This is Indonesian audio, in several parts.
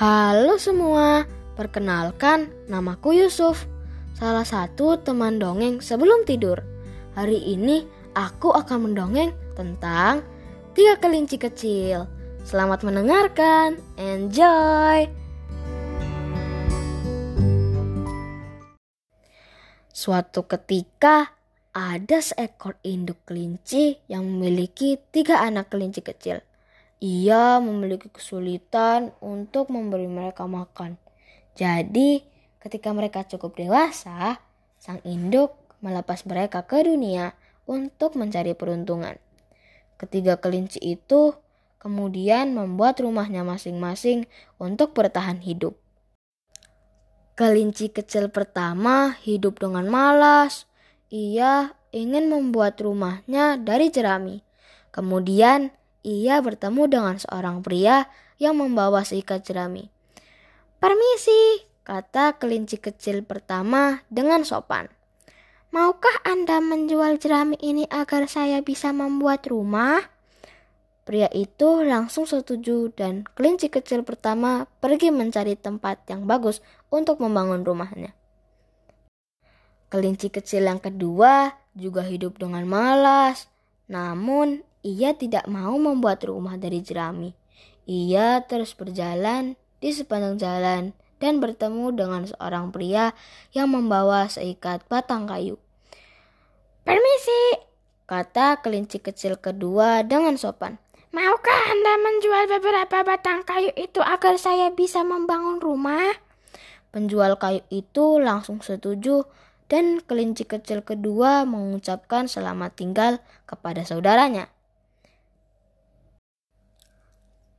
Halo semua, perkenalkan namaku Yusuf, salah satu teman dongeng sebelum tidur. Hari ini aku akan mendongeng tentang tiga kelinci kecil. Selamat mendengarkan, enjoy! Suatu ketika ada seekor induk kelinci yang memiliki tiga anak kelinci kecil. Ia memiliki kesulitan untuk memberi mereka makan. Jadi, ketika mereka cukup dewasa, sang induk melepas mereka ke dunia untuk mencari peruntungan. Ketiga kelinci itu kemudian membuat rumahnya masing-masing untuk bertahan hidup. Kelinci kecil pertama hidup dengan malas. Ia ingin membuat rumahnya dari jerami. Kemudian ia bertemu dengan seorang pria yang membawa seikat jerami. Permisi, kata kelinci kecil pertama dengan sopan. Maukah Anda menjual jerami ini agar saya bisa membuat rumah? Pria itu langsung setuju dan kelinci kecil pertama pergi mencari tempat yang bagus untuk membangun rumahnya. Kelinci kecil yang kedua juga hidup dengan malas, namun ia tidak mau membuat rumah dari jerami. Ia terus berjalan di sepanjang jalan dan bertemu dengan seorang pria yang membawa seikat batang kayu. Permisi, kata kelinci kecil kedua dengan sopan. Maukah Anda menjual beberapa batang kayu itu agar saya bisa membangun rumah? Penjual kayu itu langsung setuju dan kelinci kecil kedua mengucapkan selamat tinggal kepada saudaranya.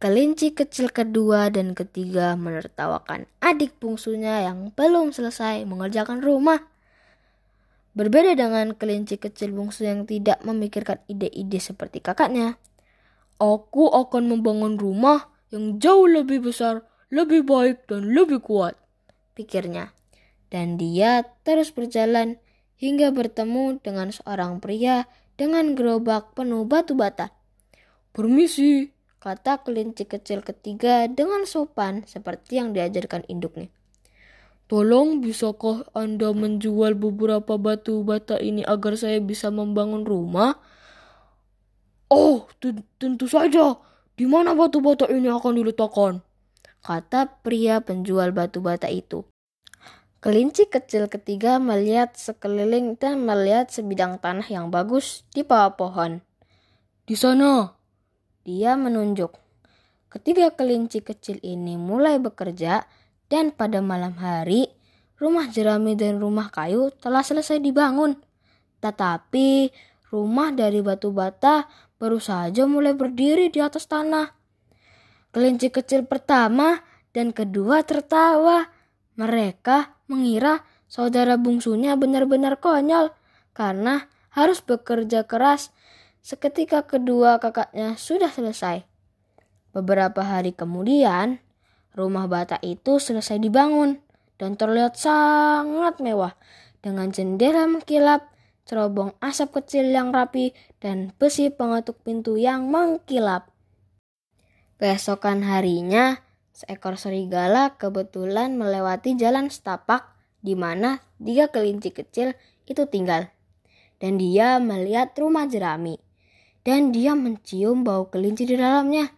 Kelinci kecil kedua dan ketiga menertawakan adik bungsunya yang belum selesai mengerjakan rumah. Berbeda dengan kelinci kecil bungsu yang tidak memikirkan ide-ide seperti kakaknya. Aku akan membangun rumah yang jauh lebih besar, lebih baik, dan lebih kuat, pikirnya. Dan dia terus berjalan hingga bertemu dengan seorang pria dengan gerobak penuh batu bata. Permisi, kata kelinci kecil ketiga dengan sopan seperti yang diajarkan induknya. Tolong bisakah Anda menjual beberapa batu bata ini agar saya bisa membangun rumah? Oh, tentu saja. Di mana batu bata ini akan diletakkan? Kata pria penjual batu bata itu. Kelinci kecil ketiga melihat sekeliling dan melihat sebidang tanah yang bagus di bawah pohon. Di sana, dia menunjuk. Ketiga kelinci kecil ini mulai bekerja dan pada malam hari rumah jerami dan rumah kayu telah selesai dibangun. Tetapi rumah dari batu bata baru saja mulai berdiri di atas tanah. Kelinci kecil pertama dan kedua tertawa. Mereka mengira saudara bungsunya benar-benar konyol karena harus bekerja keras Seketika kedua kakaknya sudah selesai. Beberapa hari kemudian, rumah bata itu selesai dibangun dan terlihat sangat mewah dengan jendela mengkilap, cerobong asap kecil yang rapi, dan besi pengetuk pintu yang mengkilap. Keesokan harinya, seekor serigala kebetulan melewati jalan setapak di mana tiga kelinci kecil itu tinggal. Dan dia melihat rumah jerami dan dia mencium bau kelinci di dalamnya.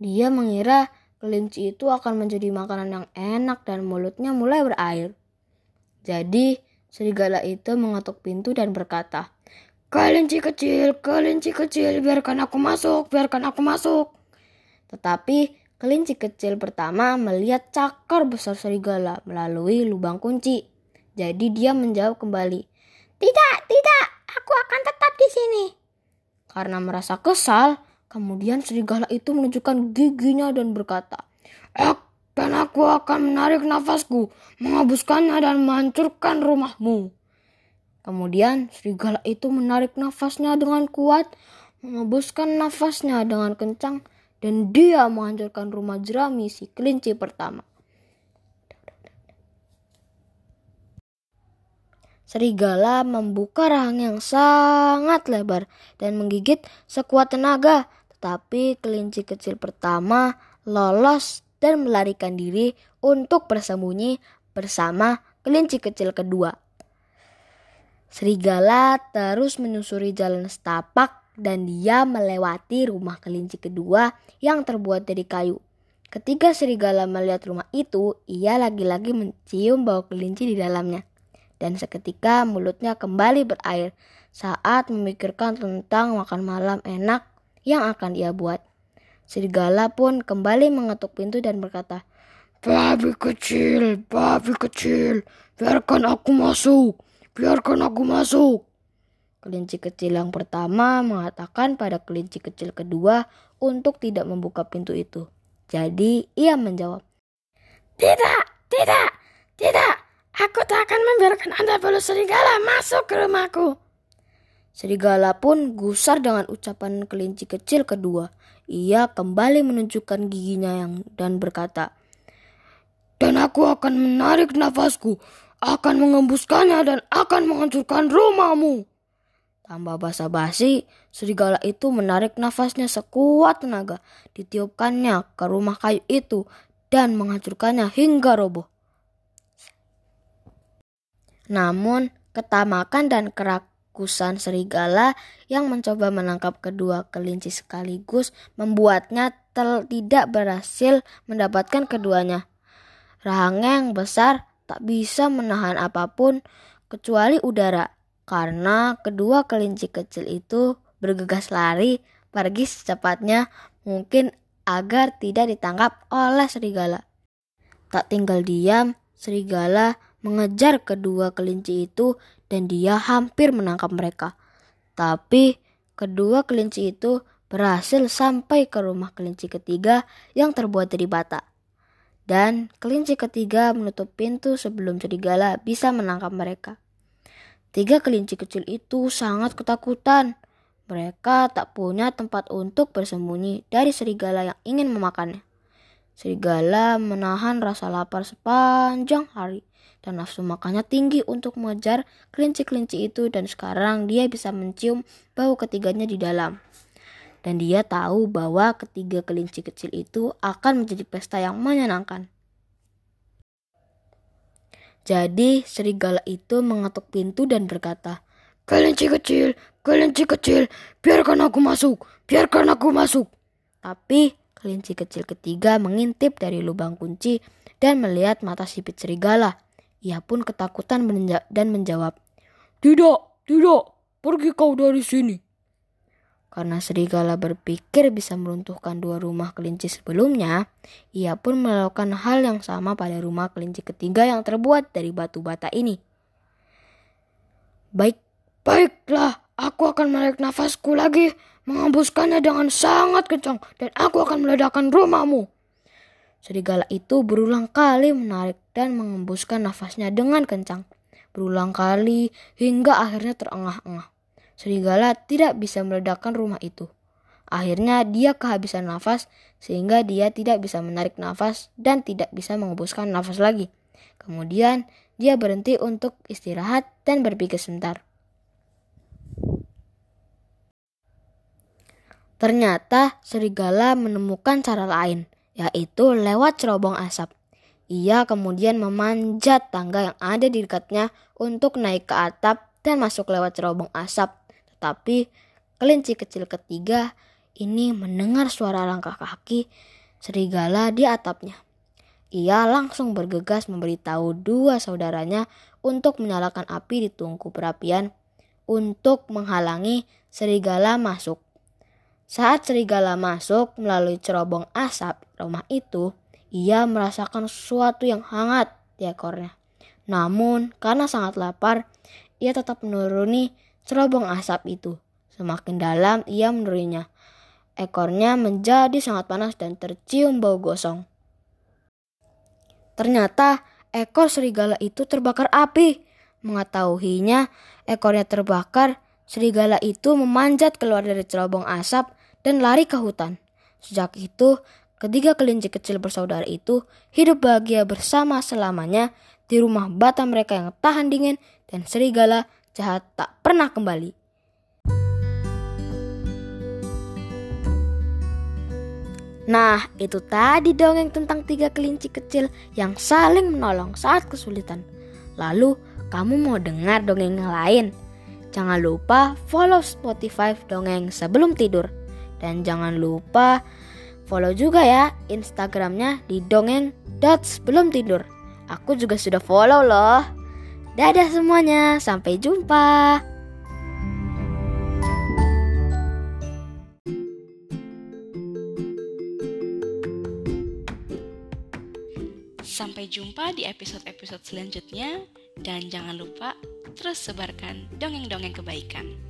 Dia mengira kelinci itu akan menjadi makanan yang enak dan mulutnya mulai berair. Jadi, serigala itu mengetuk pintu dan berkata, Kelinci kecil, kelinci kecil, biarkan aku masuk, biarkan aku masuk. Tetapi kelinci kecil pertama melihat cakar besar serigala melalui lubang kunci. Jadi dia menjawab kembali, Tidak, tidak, aku akan tetap di sini. Karena merasa kesal, kemudian serigala itu menunjukkan giginya dan berkata, dan aku akan menarik nafasku, menghembuskannya dan menghancurkan rumahmu. Kemudian serigala itu menarik nafasnya dengan kuat, menghembuskan nafasnya dengan kencang, dan dia menghancurkan rumah jerami si kelinci pertama. Serigala membuka rahang yang sangat lebar dan menggigit sekuat tenaga. Tetapi kelinci kecil pertama lolos dan melarikan diri untuk bersembunyi bersama kelinci kecil kedua. Serigala terus menyusuri jalan setapak dan dia melewati rumah kelinci kedua yang terbuat dari kayu. Ketika serigala melihat rumah itu, ia lagi-lagi mencium bau kelinci di dalamnya. Dan seketika mulutnya kembali berair saat memikirkan tentang makan malam enak yang akan ia buat. Serigala pun kembali mengetuk pintu dan berkata, Babi kecil, babi kecil, biarkan aku masuk, biarkan aku masuk. Kelinci kecil yang pertama mengatakan pada kelinci kecil kedua untuk tidak membuka pintu itu. Jadi ia menjawab, Tidak, tidak, tidak. Aku tak akan membiarkan Anda bulu serigala masuk ke rumahku. Serigala pun gusar dengan ucapan kelinci kecil kedua. Ia kembali menunjukkan giginya yang dan berkata, Dan aku akan menarik nafasku, akan mengembuskannya dan akan menghancurkan rumahmu. Tambah basa-basi, serigala itu menarik nafasnya sekuat tenaga, ditiupkannya ke rumah kayu itu dan menghancurkannya hingga roboh. Namun, ketamakan dan kerakusan serigala yang mencoba menangkap kedua kelinci sekaligus membuatnya tidak berhasil mendapatkan keduanya. Rahangnya yang besar tak bisa menahan apa pun kecuali udara karena kedua kelinci kecil itu bergegas lari pergi secepatnya mungkin agar tidak ditangkap oleh serigala. Tak tinggal diam, serigala mengejar kedua kelinci itu dan dia hampir menangkap mereka. Tapi kedua kelinci itu berhasil sampai ke rumah kelinci ketiga yang terbuat dari bata. Dan kelinci ketiga menutup pintu sebelum serigala bisa menangkap mereka. Tiga kelinci kecil itu sangat ketakutan. Mereka tak punya tempat untuk bersembunyi dari serigala yang ingin memakannya. Serigala menahan rasa lapar sepanjang hari dan nafsu makannya tinggi untuk mengejar kelinci-kelinci itu dan sekarang dia bisa mencium bau ketiganya di dalam. Dan dia tahu bahwa ketiga kelinci kecil itu akan menjadi pesta yang menyenangkan. Jadi serigala itu mengetuk pintu dan berkata, Kelinci kecil, kelinci kecil, biarkan aku masuk, biarkan aku masuk. Tapi kelinci kecil ketiga mengintip dari lubang kunci dan melihat mata sipit serigala. Ia pun ketakutan dan menjawab, Tidak, tidak, pergi kau dari sini. Karena serigala berpikir bisa meruntuhkan dua rumah kelinci sebelumnya, ia pun melakukan hal yang sama pada rumah kelinci ketiga yang terbuat dari batu bata ini. Baik, baiklah, aku akan menarik nafasku lagi, mengembuskannya dengan sangat kencang, dan aku akan meledakkan rumahmu. Serigala itu berulang kali menarik dan mengembuskan nafasnya dengan kencang. Berulang kali hingga akhirnya terengah-engah. Serigala tidak bisa meledakkan rumah itu. Akhirnya dia kehabisan nafas sehingga dia tidak bisa menarik nafas dan tidak bisa mengembuskan nafas lagi. Kemudian dia berhenti untuk istirahat dan berpikir sebentar. Ternyata serigala menemukan cara lain, yaitu lewat cerobong asap. Ia kemudian memanjat tangga yang ada di dekatnya untuk naik ke atap dan masuk lewat cerobong asap. Tapi kelinci kecil ketiga ini mendengar suara langkah kaki serigala di atapnya. Ia langsung bergegas memberitahu dua saudaranya untuk menyalakan api di tungku perapian untuk menghalangi serigala masuk. Saat serigala masuk melalui cerobong asap rumah itu, ia merasakan sesuatu yang hangat di ekornya. Namun, karena sangat lapar, ia tetap menuruni cerobong asap itu. Semakin dalam ia menurinya. Ekornya menjadi sangat panas dan tercium bau gosong. Ternyata ekor serigala itu terbakar api. Mengetahuinya ekornya terbakar, serigala itu memanjat keluar dari cerobong asap dan lari ke hutan. Sejak itu, ketiga kelinci kecil bersaudara itu hidup bahagia bersama selamanya di rumah bata mereka yang tahan dingin dan serigala jahat tak pernah kembali. Nah, itu tadi dongeng tentang tiga kelinci kecil yang saling menolong saat kesulitan. Lalu, kamu mau dengar dongeng yang lain? Jangan lupa follow Spotify dongeng sebelum tidur. Dan jangan lupa follow juga ya Instagramnya di dongeng sebelum tidur. Aku juga sudah follow loh. Dadah semuanya, sampai jumpa. Sampai jumpa di episode-episode selanjutnya dan jangan lupa terus sebarkan dongeng-dongeng kebaikan.